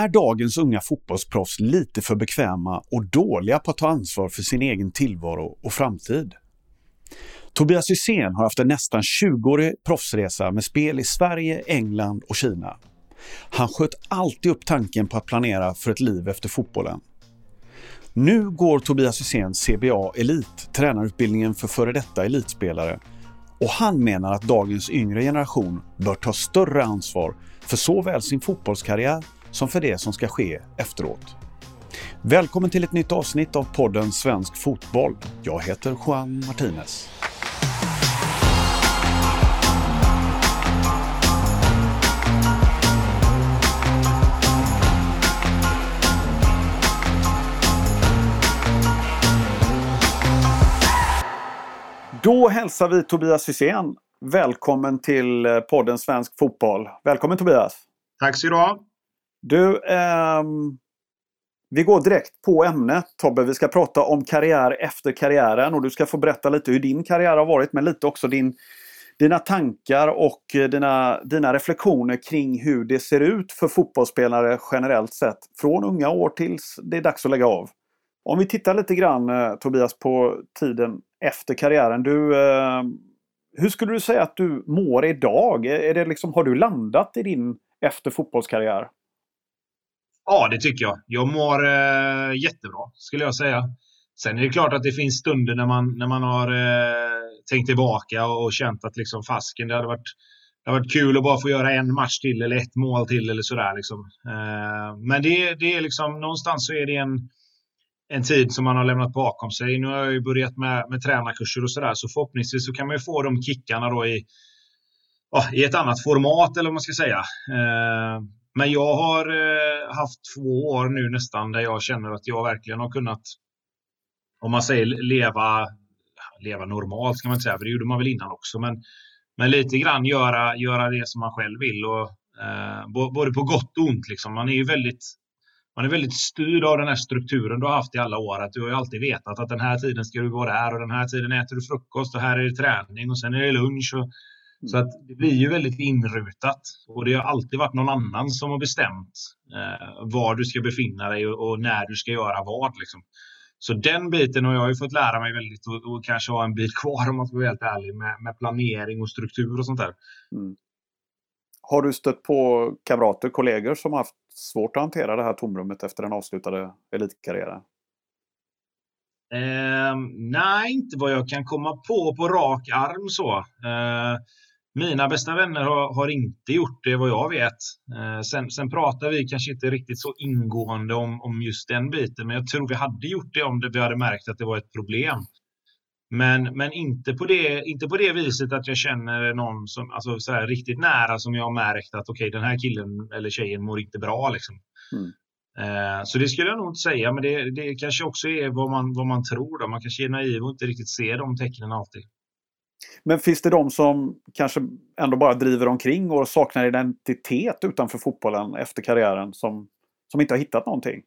Är dagens unga fotbollsproffs lite för bekväma och dåliga på att ta ansvar för sin egen tillvaro och framtid? Tobias Hysén har haft en nästan 20-årig proffsresa med spel i Sverige, England och Kina. Han sköt alltid upp tanken på att planera för ett liv efter fotbollen. Nu går Tobias Hysén CBA Elit, tränarutbildningen för före detta elitspelare och han menar att dagens yngre generation bör ta större ansvar för såväl sin fotbollskarriär som för det som ska ske efteråt. Välkommen till ett nytt avsnitt av podden Svensk Fotboll. Jag heter Juan Martinez. Då hälsar vi Tobias Hysén välkommen till eh, podden Svensk Fotboll. Välkommen Tobias! Tack så du ha! Du, ehm, vi går direkt på ämnet Tobbe. Vi ska prata om karriär efter karriären och du ska få berätta lite hur din karriär har varit men lite också din, dina tankar och eh, dina, dina reflektioner kring hur det ser ut för fotbollsspelare generellt sett från unga år tills det är dags att lägga av. Om vi tittar lite grann eh, Tobias på tiden efter karriären. Du, eh, hur skulle du säga att du mår idag? Är det liksom, har du landat i din efter fotbollskarriär? Ja, det tycker jag. Jag mår eh, jättebra, skulle jag säga. Sen är det klart att det finns stunder när man, när man har eh, tänkt tillbaka och, och känt att liksom fasken, det hade varit det hade varit kul att bara få göra en match till eller ett mål till eller sådär. Liksom. Eh, men det, det är liksom, någonstans så är det en, en tid som man har lämnat bakom sig. Nu har jag ju börjat med, med tränarkurser och sådär, så förhoppningsvis så kan man ju få de kickarna då i, oh, i ett annat format, eller vad man ska säga. Eh, men jag har eh, haft två år nu nästan där jag känner att jag verkligen har kunnat, om man säger leva, leva normalt kan man inte säga, för det gjorde man väl innan också, men, men lite grann göra, göra det som man själv vill. Och, eh, både på gott och ont. Liksom. Man är ju väldigt man är väldigt styrd av den här strukturen du har haft i alla år. Att du har ju alltid vetat att den här tiden ska du vara där och den här tiden äter du frukost och här är det träning och sen är det lunch. Och, så att det blir ju väldigt inrutat och det har alltid varit någon annan som har bestämt eh, var du ska befinna dig och, och, när du ska göra vad. Liksom. Så den biten har jag ju fått lära mig väldigt och, och kanske ha en bit kvar om man ska vara helt ärlig med, med planering och struktur och sånt där. Mm. Har du stött på kamrater, kollegor som har haft svårt att hantera det här tomrummet efter den avslutade elitkarriären? Eh, nej, inte vad jag kan komma på på rak arm så. Eh, mina bästa vänner har, har, inte gjort det vad jag vet. Eh, sen, sen pratar vi kanske inte riktigt så ingående om, om just den biten, men jag tror vi hade gjort det om det, vi hade märkt att det var ett problem. Men, men inte, på det, inte på det viset att jag känner någon som, alltså så här, riktigt nära som jag har märkt att okej, okay, den här killen eller tjejen mår inte bra. Liksom. Mm. Eh, så det skulle jag nog inte säga, men det, det kanske också är vad man, vad man tror. Då. Man kanske är naiv och inte riktigt ser de tecknen alltid. Men finns det de som kanske ändå bara driver omkring och saknar identitet utanför fotbollen efter karriären som, som inte har hittat någonting?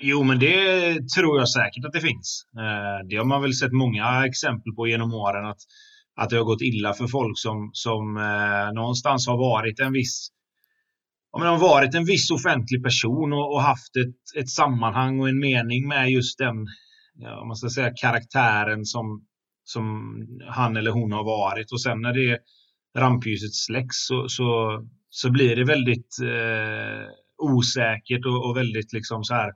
Jo, men det tror jag säkert att det finns. Eh, det har man väl sett många exempel på genom åren att, att det har gått illa för folk som, som eh, någonstans har varit en viss om man har varit en viss offentlig person och, och, haft ett, ett sammanhang och en mening med just den ja, om man ska säga, karaktären som, som han eller hon har varit. Och sen när det rampljuset släcks så, så, så blir det väldigt eh, osäkert och, och, väldigt liksom så här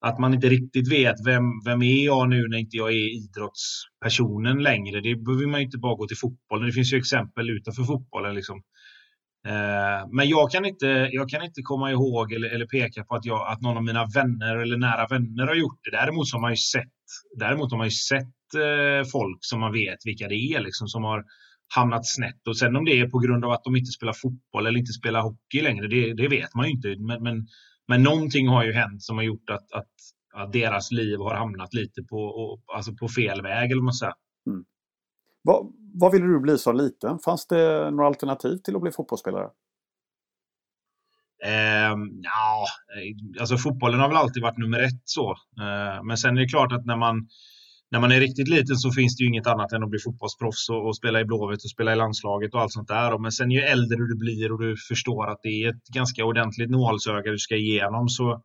att man inte riktigt vet vem, vem är jag nu när inte jag är idrottspersonen längre. Det behöver man inte bara gå till fotbollen. Det finns ju exempel utanför fotbollen. Liksom. Eh, men jag kan, inte, jag kan inte komma ihåg eller, eller peka på att, jag, att någon av mina vänner eller nära vänner har gjort det. Däremot så har man ju sett, däremot har man ju sett folk som man vet vilka det är liksom, som har hamnat snett. Och sen om det är på grund av att de inte spelar fotboll eller inte spelar hockey längre, det, det vet man ju inte. Men, men men någonting har ju hänt som har gjort att, att, att deras liv har hamnat lite på, och, alltså på fel väg. Eller man säger. Mm. Vad, vad ville du bli som liten? Fanns det några alternativ till att bli fotbollsspelare? Eh, ja, alltså fotbollen har väl alltid varit nummer ett så. Eh, men sen är det klart att när man, när man är riktigt liten så finns det ju inget annat än att bli fotbollsproffs och, och spela i Blåvitt och spela i landslaget och allt sånt där. Men sen ju äldre du blir och du förstår att det är ett ganska ordentligt nålsöga du ska igenom så,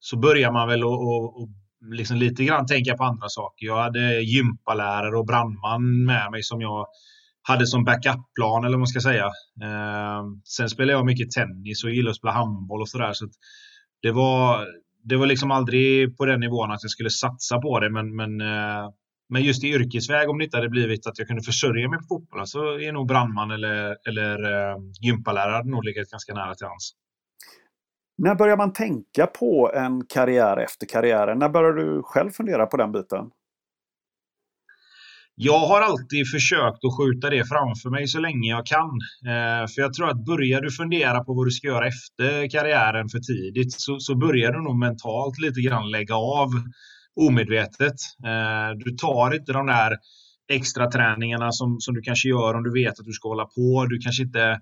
så börjar man väl att liksom lite grann tänka på andra saker. Jag hade gympalärare och brandman med mig som jag hade som backup-plan eller vad man ska säga. Eh, sen spelade jag mycket tennis och gillade att spela handboll och sådär. Så, det var, det var liksom aldrig på den nivån att jag skulle satsa på det. Men, men, eh, men just i yrkesväg, om det inte hade blivit att jag kunde försörja mig på fotbollen så är nog brandman eller, eller eh, gympalärare nog legat ganska nära till hans. När börjar man tänka på en karriär efter karriären? När börjar du själv fundera på den biten? Jag har alltid försökt att skjuta det framför mig så länge jag kan. Eh, för jag tror att börjar du fundera på vad du ska göra efter karriären för tidigt så, så börjar du nog mentalt lite grann lägga av omedvetet. Eh, du tar inte de där extra träningarna som, som du kanske gör om du vet att du ska hålla på. Du kanske inte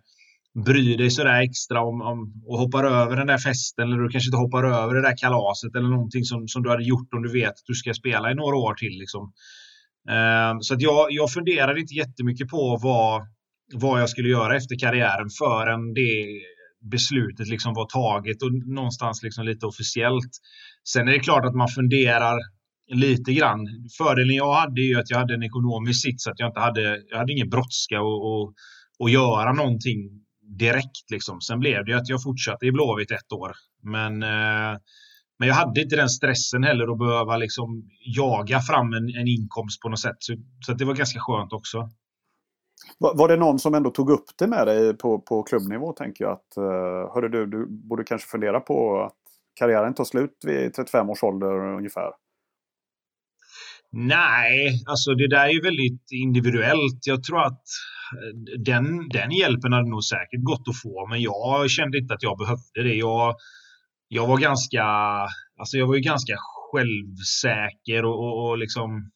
bryr dig sådär extra om, om och hoppar över den där festen eller du kanske inte hoppar över det där kalaset eller någonting som, som du hade gjort om du vet att du ska spela i några år till. Liksom. Eh, så att jag, jag funderade inte jättemycket på vad, vad jag skulle göra efter karriären förrän det beslutet liksom var taget och någonstans liksom lite officiellt. Sen är det klart att man funderar lite grann. Fördelen jag hade är att jag hade en ekonomisk sits, att jag inte hade, jag hade ingen brådska och, och, och göra någonting direkt. Liksom. Sen blev det att jag fortsatte i Blåvitt ett år. Men eh, men jag hade inte den stressen heller att behöva liksom jaga fram en, en inkomst på något sätt. Så, så det var ganska skönt också. Var, var, det någon som ändå tog upp det med dig på, på klubbnivå? tänker jag att uh, hörde du, du borde kanske fundera på att karriären tar slut vid 35 års ålder ungefär? Nej, alltså det där är ju väldigt individuellt. Jag tror att eh, den, den hjälpen hade nog säkert gått att få, men jag kände inte att jag behövde det. Jag, jag var ganska, alltså jag var ju ganska självsäker och, och, och liksom,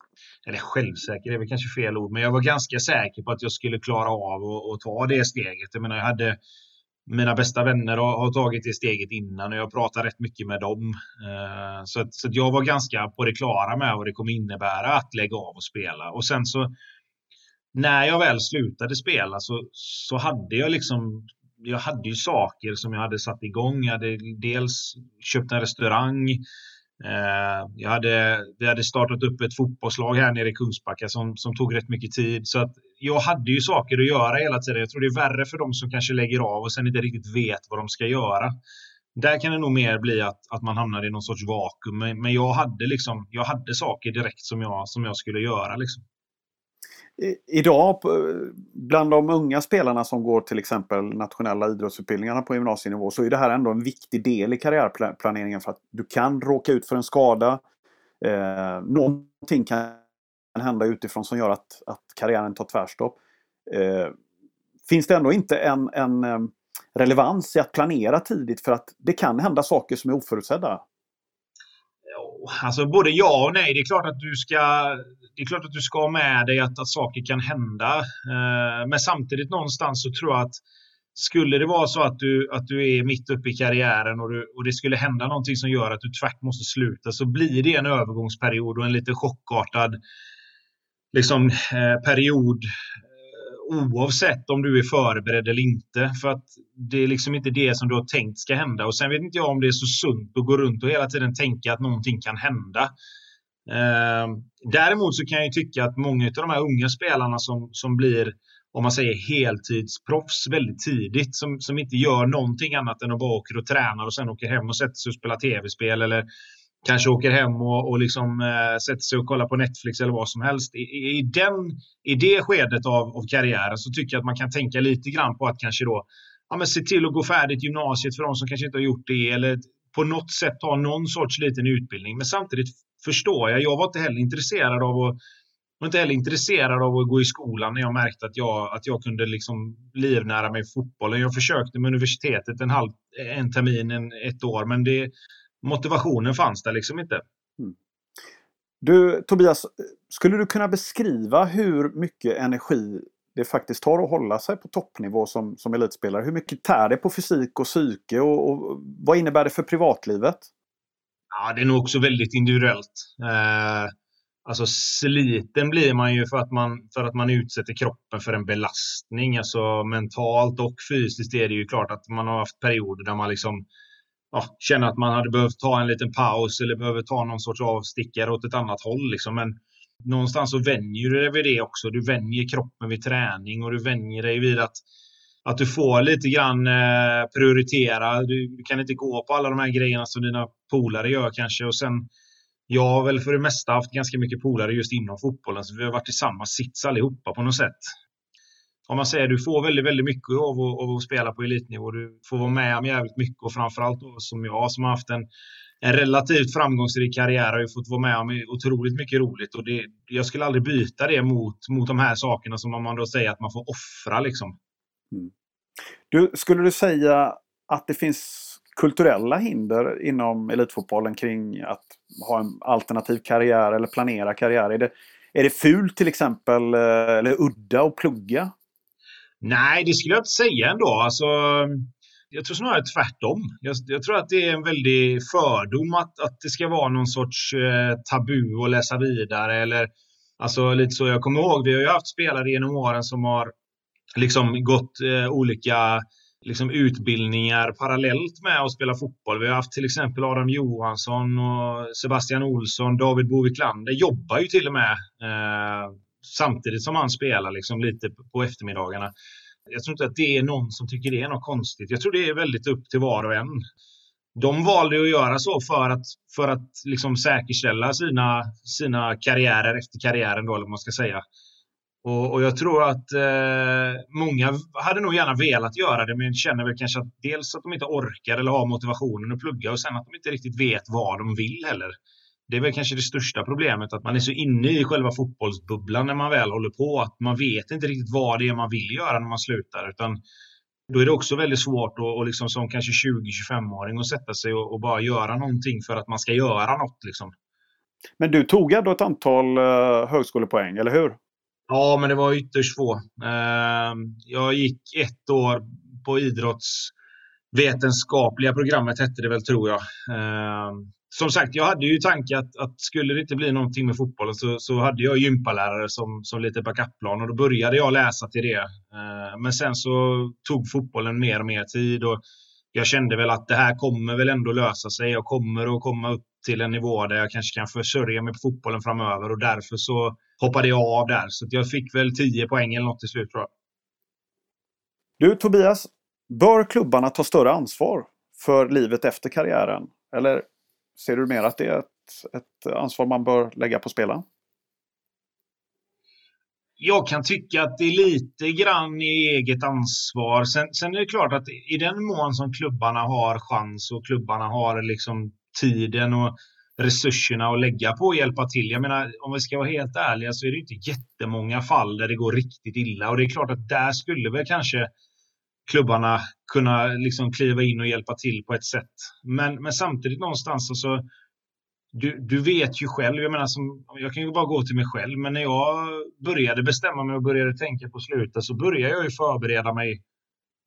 eller självsäker är väl kanske fel ord, men jag var ganska säker på att jag skulle klara av att ta det steget. Jag menar, jag hade mina bästa vänner har, har, tagit det steget innan och jag pratar rätt mycket med dem. Eh, så, att, så att jag var ganska på det klara med vad det kommer innebära att lägga av och spela. Och sen så när jag väl slutade spela så, så hade jag liksom jag hade ju saker som jag hade satt igång. Jag hade dels köpt en restaurang. Eh, jag hade, vi hade startat upp ett fotbollslag här nere i Kungsbacka som, som tog rätt mycket tid. Så att jag hade ju saker att göra hela tiden. Jag tror det är värre för dem som kanske lägger av och sen inte riktigt vet vad de ska göra. Där kan det nog mer bli att, att man hamnar i någon sorts vakuum. Men, men jag, hade liksom, jag hade saker direkt som jag, som jag skulle göra. Liksom idag bland de unga spelarna som går till exempel nationella idrottsutbildningarna på gymnasienivå så är det här ändå en viktig del i karriärplaneringen för att du kan råka ut för en skada. Eh, någonting kan hända utifrån som gör att, att karriären tar tvärstopp. Eh, finns det ändå inte en, en eh, relevans i att planera tidigt för att det kan hända saker som är oförutsedda? Alltså både ja och nej. Det är klart att du ska, det är klart att du ska ha med dig att, att saker kan hända. Eh, men samtidigt någonstans så tror jag att skulle det vara så att du, att du är mitt uppe i karriären och, du, och det skulle hända någonting som gör att du tvärt måste sluta så blir det en övergångsperiod och en lite chockartad liksom, eh, period oavsett om du är förberedd eller inte. För att det är liksom inte det som du har tänkt ska hända. Och sen vet inte jag om det är så sunt att gå runt och hela tiden tänka att någonting kan hända. Eh, däremot så kan jag tycka att många av de här unga spelarna som, som blir om man säger heltidsproffs väldigt tidigt som, som inte gör någonting annat än att bara åker och tränar och sen åker hem och sätter sig och spelar tv-spel eller kanske åker hem och, och liksom, eh, sätter sig och kollar på Netflix eller vad som helst. I, i, den, i det skedet av, av karriären så tycker jag att man kan tänka lite grann på att kanske då ja, men se till att gå färdigt gymnasiet för de som kanske inte har gjort det eller på något sätt ha någon sorts liten utbildning. Men samtidigt förstår jag, jag var inte heller intresserad av att var inte heller intresserad av att gå i skolan när jag märkte att jag, att jag kunde liksom livnära mig fotbollen. Jag försökte med universitetet en, halv, en termin, en, ett år, men det, motivationen fanns där liksom inte. Mm. Du Tobias, skulle du kunna beskriva hur mycket energi det faktiskt tar att hålla sig på toppnivå som, som elitspelare? Hur mycket tär det på fysik och psyke och, och vad innebär det för privatlivet? Ja, det är nog också väldigt individuellt. Eh, Alltså sliten blir man ju för att man, för att man utsätter kroppen för en belastning. Alltså mentalt och fysiskt är det ju klart att man har haft perioder där man liksom ja, känna att man hade behövt ta en liten paus eller behöver ta någon sorts avstickare åt ett annat håll. Liksom. Men någonstans så vänjer du dig vid det också. Du vänjer kroppen vid träning och du vänjer dig vid att, att du får lite grann eh, prioritera. Du, du, kan inte gå på alla de här grejerna som dina polare gör kanske. Och sen, jag har väl för det mesta haft ganska mycket polare just inom fotbollen, så vi har varit i samma sits allihopa på något sätt om man säger du får väldigt, väldigt mycket av att, av att spela på elitnivå. Du får vara med om jävligt mycket och framförallt då, som jag som har haft en, en relativt framgångsrik karriär har ju fått vara med om otroligt mycket roligt och det, jag skulle aldrig byta det mot, mot de här sakerna som man då säger att man får offra liksom. Mm. Du, skulle du säga att det finns kulturella hinder inom elitfotbollen kring att ha en alternativ karriär eller planera karriär? Är det, är det fult till exempel eh, eller udda att plugga? Nej, det skulle jag inte säga ändå. Alltså, jag tror snarare tvärtom. Jag, jag, tror att det är en väldig fördom att, att det ska vara någon sorts eh, tabu att läsa vidare. Eller, alltså, lite så, jag kommer ihåg, vi har ju haft spelare genom åren som har liksom gått eh, olika liksom, utbildningar parallellt med att spela fotboll. Vi har haft till exempel Adam Johansson och Sebastian Olsson, David Boviklander jobbar ju till och med eh, samtidigt som han spelar liksom lite på eftermiddagarna. Jag tror inte att det är någon som tycker det är något konstigt. Jag tror det är väldigt upp till var och en. De valde att göra så för att, för att liksom säkerställa sina, sina karriärer efter karriären, då, eller vad man ska säga. Och, och jag tror att eh, många hade nog gärna velat göra det, men känner väl kanske att dels att de inte orkar eller har motivationen att plugga och sen att de inte riktigt vet vad de vill heller. Det är väl kanske det största problemet, att man är så inne i själva fotbollsbubblan när man väl håller på, att man vet inte riktigt vad det är man vill göra när man slutar. Utan då är det också väldigt svårt att, och liksom som kanske 20-25-åring att sätta sig och, och, bara göra någonting för att man ska göra något. Liksom. Men du tog ändå ett antal uh, högskolepoäng, eller hur? Ja, men det var ytterst få. Uh, jag gick ett år på idrottsvetenskapliga programmet, hette det väl tror jag. Uh, som sagt, jag hade ju tanke att, att skulle det inte bli någonting med fotbollen så, så hade jag gympalärare som, som lite backupplan och då började jag läsa till det. Eh, men sen så tog fotbollen mer och mer tid och jag kände väl att det här kommer väl ändå lösa sig. Jag kommer att komma upp till en nivå där jag kanske kan försörja mig på fotbollen framöver och därför så hoppade jag av där. Så jag fick väl 10 poäng eller något till slut tror jag. Du Tobias, bör klubbarna ta större ansvar för livet efter karriären? Eller Ser du mer att det är ett, ett ansvar man bör lägga på spelarna? Jag kan tycka att det är lite grann i eget ansvar. Sen, sen, är det klart att i den mån som klubbarna har chans och klubbarna har liksom tiden och resurserna att lägga på att hjälpa till. Jag menar, om vi ska vara helt ärliga så är det inte jättemånga fall där det går riktigt illa och det är klart att där skulle väl kanske klubbarna kunna liksom kliva in och hjälpa till på ett sätt. Men, men samtidigt någonstans, alltså, du, du vet ju själv, jag menar, som, jag kan ju bara gå till mig själv, men när jag började bestämma mig och började tänka på slutet så började jag ju förbereda mig.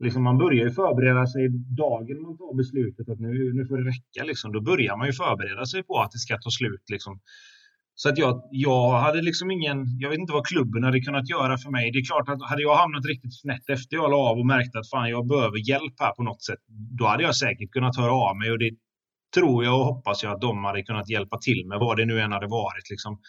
Liksom man börjar ju förbereda sig dagen man tar beslutet att nu, nu får det räcka. Liksom. Då börjar man ju förbereda sig på att det ska ta slut. Liksom. Så att jag, jag hade liksom ingen, jag vet inte vad klubben hade kunnat göra för mig. Det är klart att hade jag hamnat riktigt snett efter jag la av och märkte att fan jag behöver hjälp här på något sätt, då hade jag säkert kunnat höra av mig och det tror jag och hoppas jag att de hade kunnat hjälpa till med vad det nu än hade varit. Liksom.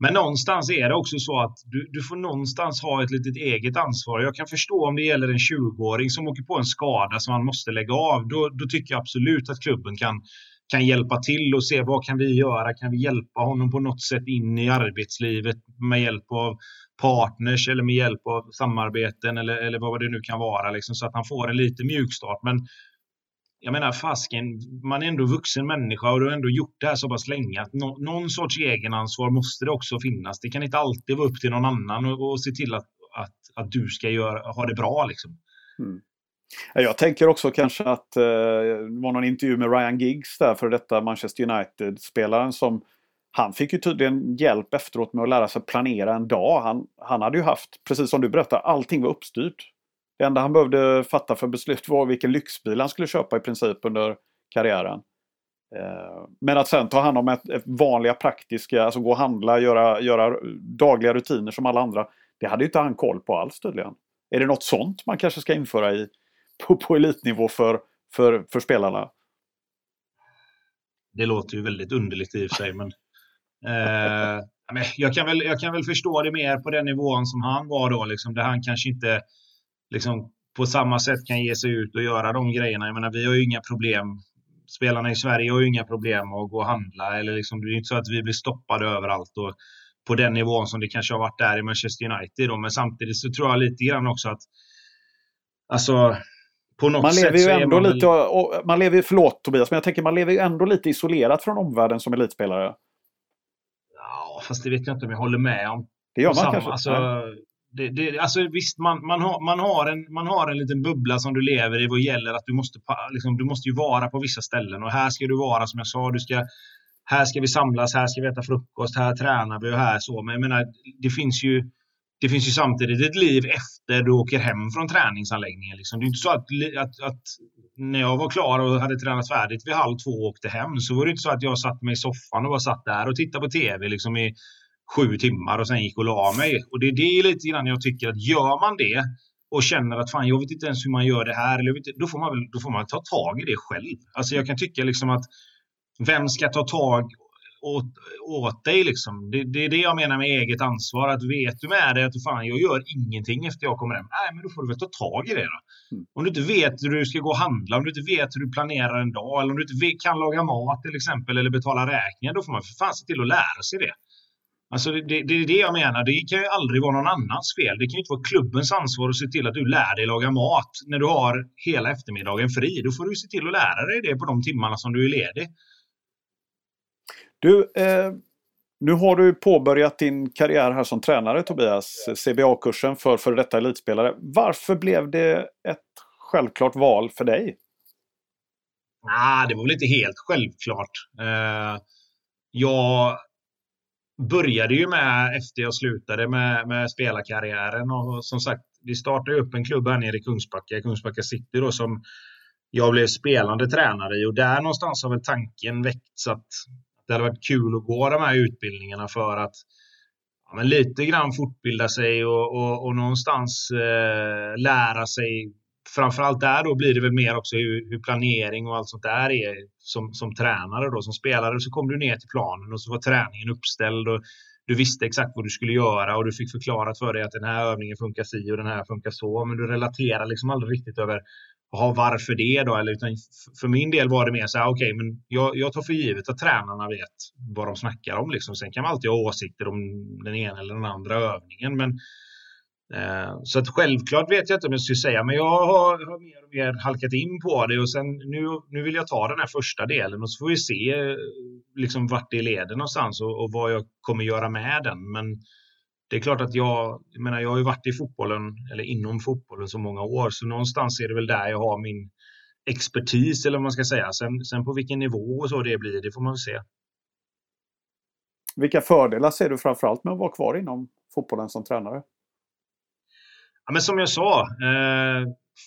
Men någonstans är det också så att du, du får någonstans ha ett litet eget ansvar. Jag kan förstå om det gäller en 20-åring som åker på en skada som man måste lägga av. Då, då tycker jag absolut att klubben kan kan hjälpa till och se vad kan vi göra? Kan vi hjälpa honom på något sätt in i arbetslivet med hjälp av partners eller med hjälp av samarbeten eller, eller vad det nu kan vara, liksom, så att han får en lite mjukstart. Men jag menar fasken, man är ändå vuxen människa och du har ändå gjort det här så pass länge att no, någon sorts egenansvar måste det också finnas. Det kan inte alltid vara upp till någon annan och, och se till att, att, att du ska göra, ha det bra. Liksom. Mm. Jag tänker också kanske att eh, det var någon intervju med Ryan Giggs där, för detta Manchester United-spelaren som han fick ju tydligen hjälp efteråt med att lära sig planera en dag. Han, han hade ju haft, precis som du berättar, allting var uppstyrt. Det enda han behövde fatta för beslut var vilken lyxbil han skulle köpa i princip under karriären. Eh, men att sen ta hand om ett, ett vanliga praktiska, alltså gå och handla, göra, göra dagliga rutiner som alla andra. Det hade ju inte han koll på alls tydligen. Är det något sånt man kanske ska införa i, på, på elitnivå för, för, för spelarna? Det låter ju väldigt underligt i och för sig, men, eh, jag, kan väl, jag kan väl förstå det mer på den nivån som han var då, liksom, där han kanske inte liksom, på samma sätt kan ge sig ut och göra de grejerna. Jag menar, vi har ju inga problem. Spelarna i Sverige har ju inga problem att gå och handla. Eller liksom, det är inte så att vi blir stoppade överallt. Och på den nivån som det kanske har varit där i Manchester United. Då. Men samtidigt så tror jag lite grann också att alltså, på något man lever sätt ju ändå man lite, och, man lever, förlåt Tobias, men jag tänker man lever ju ändå lite isolerat från omvärlden som elitspelare. Ja, fast det vet jag inte om jag håller med om. Det gör man samma, kanske. Alltså, det, det, alltså visst, man, man, har, man, har en, man har en liten bubbla som du lever i vad gäller att du måste, liksom, du måste ju vara på vissa ställen och här ska du vara som jag sa, du ska, här ska vi samlas, här ska vi äta frukost, här tränar vi och här så. Men jag menar, det finns ju, det finns ju samtidigt ett liv efter du åker hem från träningsanläggningen. Liksom. Det är inte så att, att, att, när jag var klar och hade tränat färdigt vid halv två och åkte hem så var det inte så att jag satt mig i soffan och bara satt där och tittade på tv liksom i sju timmar och sen gick och la mig. Och det är lite grann jag tycker att gör man det och känner att fan, jag vet inte ens hur man gör det här, eller inte, då, får man då får man ta tag i det själv. Alltså jag kan tycka liksom att vem ska ta tag åt, åt dig liksom? Det, det, är det jag menar med eget ansvar. Att vet du med dig att fan, jag gör ingenting efter jag kommer hem. Nej, men då får du väl ta tag i det då. Mm. Om du inte vet hur du ska gå och handla, om du inte vet hur du planerar en dag, eller om du inte kan laga mat till exempel, eller betala räkningar, då får man för fan se till att lära sig det. Alltså det, det, det, är det jag menar. Det kan ju aldrig vara någon annans fel. Det kan ju inte vara klubbens ansvar att se till att du lär dig laga mat när du har hela eftermiddagen fri. Då får du se till att lära dig det på de timmarna som du är ledig. Du, eh, nu har du påbörjat din karriär här som tränare Tobias. CBA-kursen för före detta elitspelare. Varför blev det ett självklart val för dig? Ah, det var väl inte helt självklart. Eh, jag började ju med efter jag slutade med, med spelarkarriären och som sagt, vi startade upp en klubb här nere i Kungsbacka, Kungsbacka City då som jag blev spelande tränare i och där någonstans har väl tanken väckts att det hade varit kul att gå de här utbildningarna för att ja, men lite grann fortbilda sig och, och, och någonstans eh, lära sig framförallt där då blir det väl mer också hur, hur, planering och allt sånt där är som, som tränare då. Som spelare så kom du ner till planen och så var träningen uppställd och du visste exakt vad du skulle göra och du fick förklarat för dig att den här övningen funkar si och den här funkar så. Men du relaterar liksom aldrig riktigt över ha varför det då? Eller, utan för min del var det mer så här, okej, okay, men jag, jag tar för givet att tränarna vet vad de snackar om. Liksom. Sen kan man alltid ha åsikter om den ena eller den andra övningen. Men Eh, så att självklart vet jag inte om jag skulle säga, men jag har, har, mer och mer halkat in på det och sen nu, nu vill jag ta den här första delen och så får vi se liksom vart det leder någonstans och, och vad jag kommer göra med den. Men det är klart att jag, jag menar, jag har ju varit i fotbollen eller inom fotbollen så många år, så någonstans är det väl där jag har min expertis eller vad man ska säga. Sen, sen på vilken nivå och så det blir, det får man se. Vilka fördelar ser du framförallt med att vara kvar inom fotbollen som tränare? Ja, men som jag sa, eh,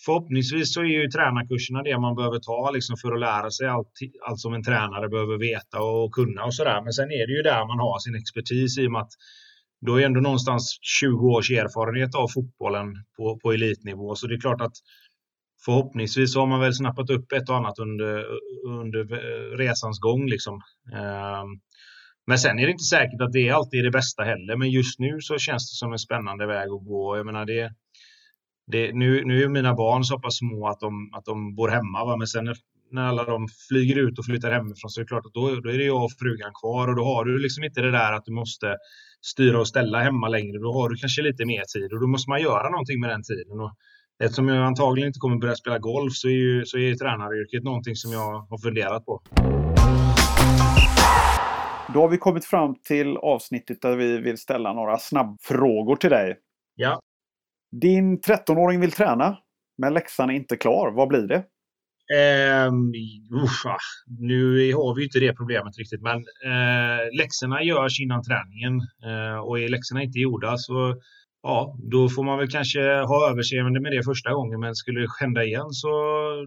förhoppningsvis så är ju tränarkurserna det man behöver ta liksom för att lära sig allt, allt som en tränare behöver veta och kunna och sådär. Men sen är det ju där man har sin expertis i och med att då är ändå någonstans 20 års erfarenhet av fotbollen på, på elitnivå. Så det är klart att förhoppningsvis har man väl snappat upp ett och annat under, under resans gång. Liksom. Ehm, men sen är det inte säkert att det alltid är det bästa heller. Men just nu så känns det som en spännande väg att gå. Jag menar det, det, nu, nu är mina barn så pass små att de, att de bor hemma. Va? Men sen när, när alla de flyger ut och flyttar hemifrån så är det klart att då, då är det jag och frugan kvar. Och då har du liksom inte det där att du måste styra och ställa hemma längre. Då har du kanske lite mer tid och då måste man göra någonting med den tiden. Och eftersom jag antagligen inte kommer börja spela golf så är, ju, så är tränaryrket någonting som jag har funderat på. Då har vi kommit fram till avsnittet där vi vill ställa några snabbfrågor till dig. Ja. Din 13-åring vill träna, men läxan är inte klar. Vad blir det? Um, uffa. Nu har vi inte det problemet riktigt, men uh, läxorna görs innan träningen uh, och är läxorna inte gjorda så ja, då får man väl kanske ha överseende med det första gången, men skulle det hända igen så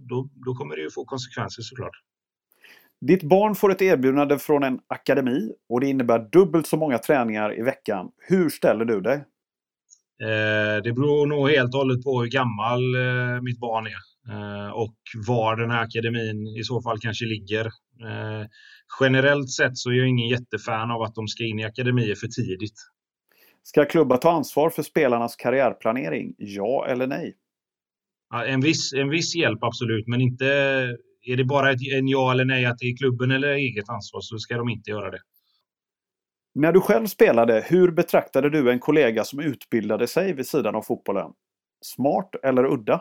då, då kommer det ju få konsekvenser såklart. Ditt barn får ett erbjudande från en akademi och det innebär dubbelt så många träningar i veckan. Hur ställer du dig? Eh, det beror nog helt och hållet på hur gammal eh, mitt barn är eh, och var den här akademin i så fall kanske ligger. Eh, generellt sett så är jag ingen jättefan av att de ska in i akademier för tidigt. Ska klubbar ta ansvar för spelarnas karriärplanering? Ja eller nej? En viss, en viss hjälp absolut, men inte är det bara ett, en ja eller nej att det är klubben eller eget ansvar så ska de inte göra det. När du själv spelade, hur betraktade du en kollega som utbildade sig vid sidan av fotbollen? Smart eller udda?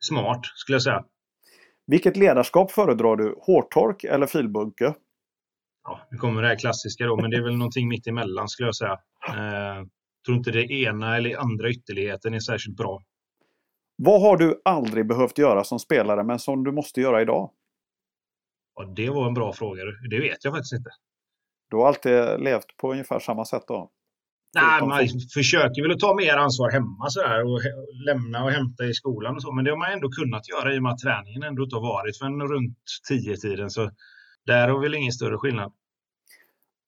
Smart, skulle jag säga. Vilket ledarskap föredrar du? Hårtork eller filbunke? Ja, nu kommer det här klassiska då, men det är väl någonting mitt emellan skulle jag säga. Eh, tror inte det ena eller andra ytterligheten är särskilt bra. Vad har du aldrig behövt göra som spelare men som du måste göra idag? Ja, det var en bra fråga. Det vet jag faktiskt inte. Du har alltid levt på ungefär samma sätt då? Nej, man försöker väl att ta mer ansvar hemma så här, och lämna och hämta i skolan och så. Men det har man ändå kunnat göra i och med att träningen ändå inte har varit förrän runt 10-tiden. Så där har väl ingen större skillnad.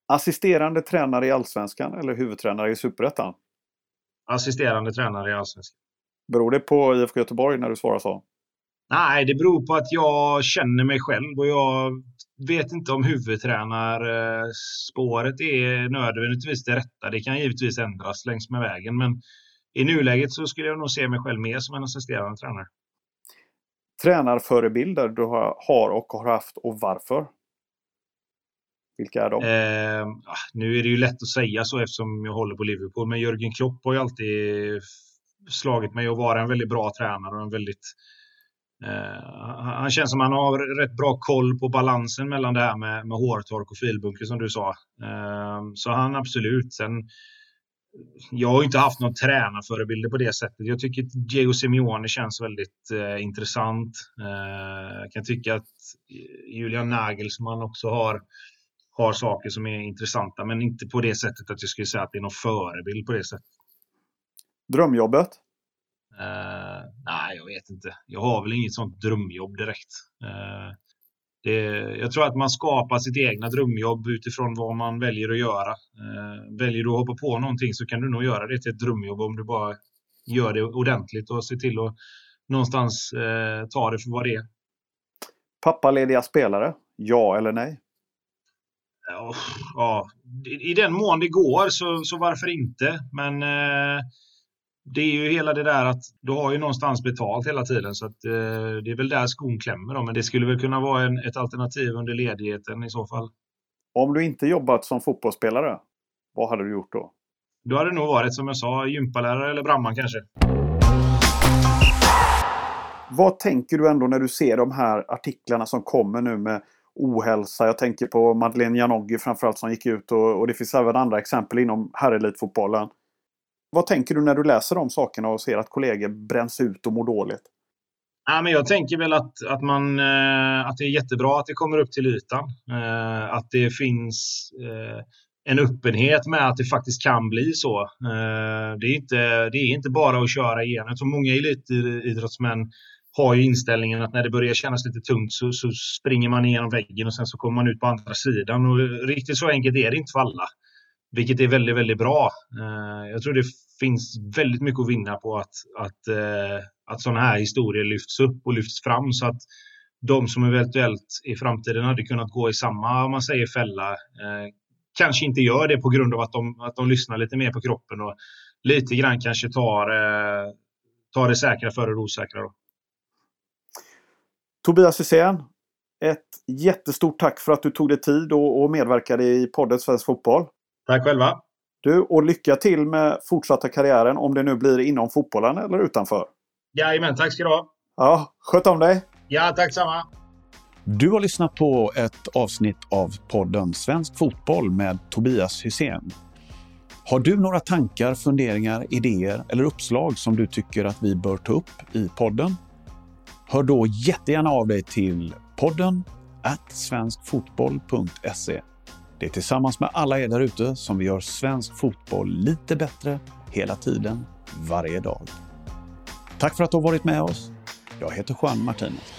Assisterande tränare i Allsvenskan eller huvudtränare i Superettan? Assisterande tränare i Allsvenskan. Beror det på IFK Göteborg när du svarar så? Nej, det beror på att jag känner mig själv och jag vet inte om huvudtränarspåret är nödvändigtvis det rätta. Det kan givetvis ändras längs med vägen, men i nuläget så skulle jag nog se mig själv mer som en assisterande tränare. Tränarförebilder du har och har haft och varför? Vilka är de? Eh, nu är det ju lätt att säga så eftersom jag håller på Liverpool, men Jörgen Klopp har ju alltid slagit mig att vara en väldigt bra tränare och en väldigt Eh, han känns som han har rätt bra koll på balansen mellan det här med, med hårtork och filbunker som du sa. Eh, så han absolut. Sen, jag har inte haft någon tränarförebilder på det sättet. Jag tycker att Diego Simeone känns väldigt eh, intressant. Eh, jag kan tycka att Julian Nagelsmann också har, har saker som är intressanta, men inte på det sättet att jag skulle säga att det är någon förebild på det sättet. Drömjobbet? Uh, nej, jag vet inte. Jag har väl inget sånt drömjobb direkt. Uh, det, jag tror att man skapar sitt egna drömjobb utifrån vad man väljer att göra. Uh, väljer du att hoppa på någonting så kan du nog göra det till ett drömjobb om du bara gör det ordentligt och ser till att någonstans ta det för vad det är. Pappalediga spelare? Ja eller nej? Ja, i den mån det går så, så varför inte. Men det är ju hela det där att du har ju någonstans betalt hela tiden så att, eh, det är väl där skon klämmer. Då. Men det skulle väl kunna vara en, ett alternativ under ledigheten i så fall. Om du inte jobbat som fotbollsspelare, vad hade du gjort då? Då hade det nog varit som jag sa, gympalärare eller brandman kanske. Vad tänker du ändå när du ser de här artiklarna som kommer nu med ohälsa? Jag tänker på Madeleine Janogy framförallt som gick ut och, och det finns även andra exempel inom herrelitfotbollen. Vad tänker du när du läser de sakerna och ser att kollegor bränns ut och mår dåligt? Ja, men jag tänker väl att, att, man, eh, att det är jättebra att det kommer upp till ytan. Eh, att det finns eh, en öppenhet med att det faktiskt kan bli så. Det är inte, det är inte bara att köra igenom. Jag tror många elitidrottsmän har ju inställningen att när det börjar kännas lite tungt så, så springer man igenom väggen och sen så kommer man ut på andra sidan. Och riktigt så enkelt är det inte för alla. Vilket är väldigt, väldigt bra. Eh, jag tror det finns väldigt mycket att vinna på att, att, eh, att sådana här historier lyfts upp och lyfts fram så att de som eventuellt i framtiden hade kunnat gå i samma, om man säger fälla, eh, kanske inte gör det på grund av att de, att de lyssnar lite mer på kroppen och lite grann kanske tar, tar det säkra före det osäkra. Då. Tobias Hysén, ett jättestort tack för att du tog dig tid och medverkade i podden Svensk Fotboll. Tack själva! Du, och lycka till med fortsatta karriären om det nu blir inom fotbollen eller utanför. Jajamän, tack ska du ha! Ja, sköt om dig! Ja, tack samma! Du har lyssnat på ett avsnitt av podden Svensk Fotboll med Tobias Hysén. Har du några tankar, funderingar, idéer eller uppslag som du tycker att vi bör ta upp i podden? Hör då jättegärna av dig till podden svenskfotboll.se det är tillsammans med alla er där ute som vi gör svensk fotboll lite bättre hela tiden, varje dag. Tack för att du har varit med oss. Jag heter Juan Martinez.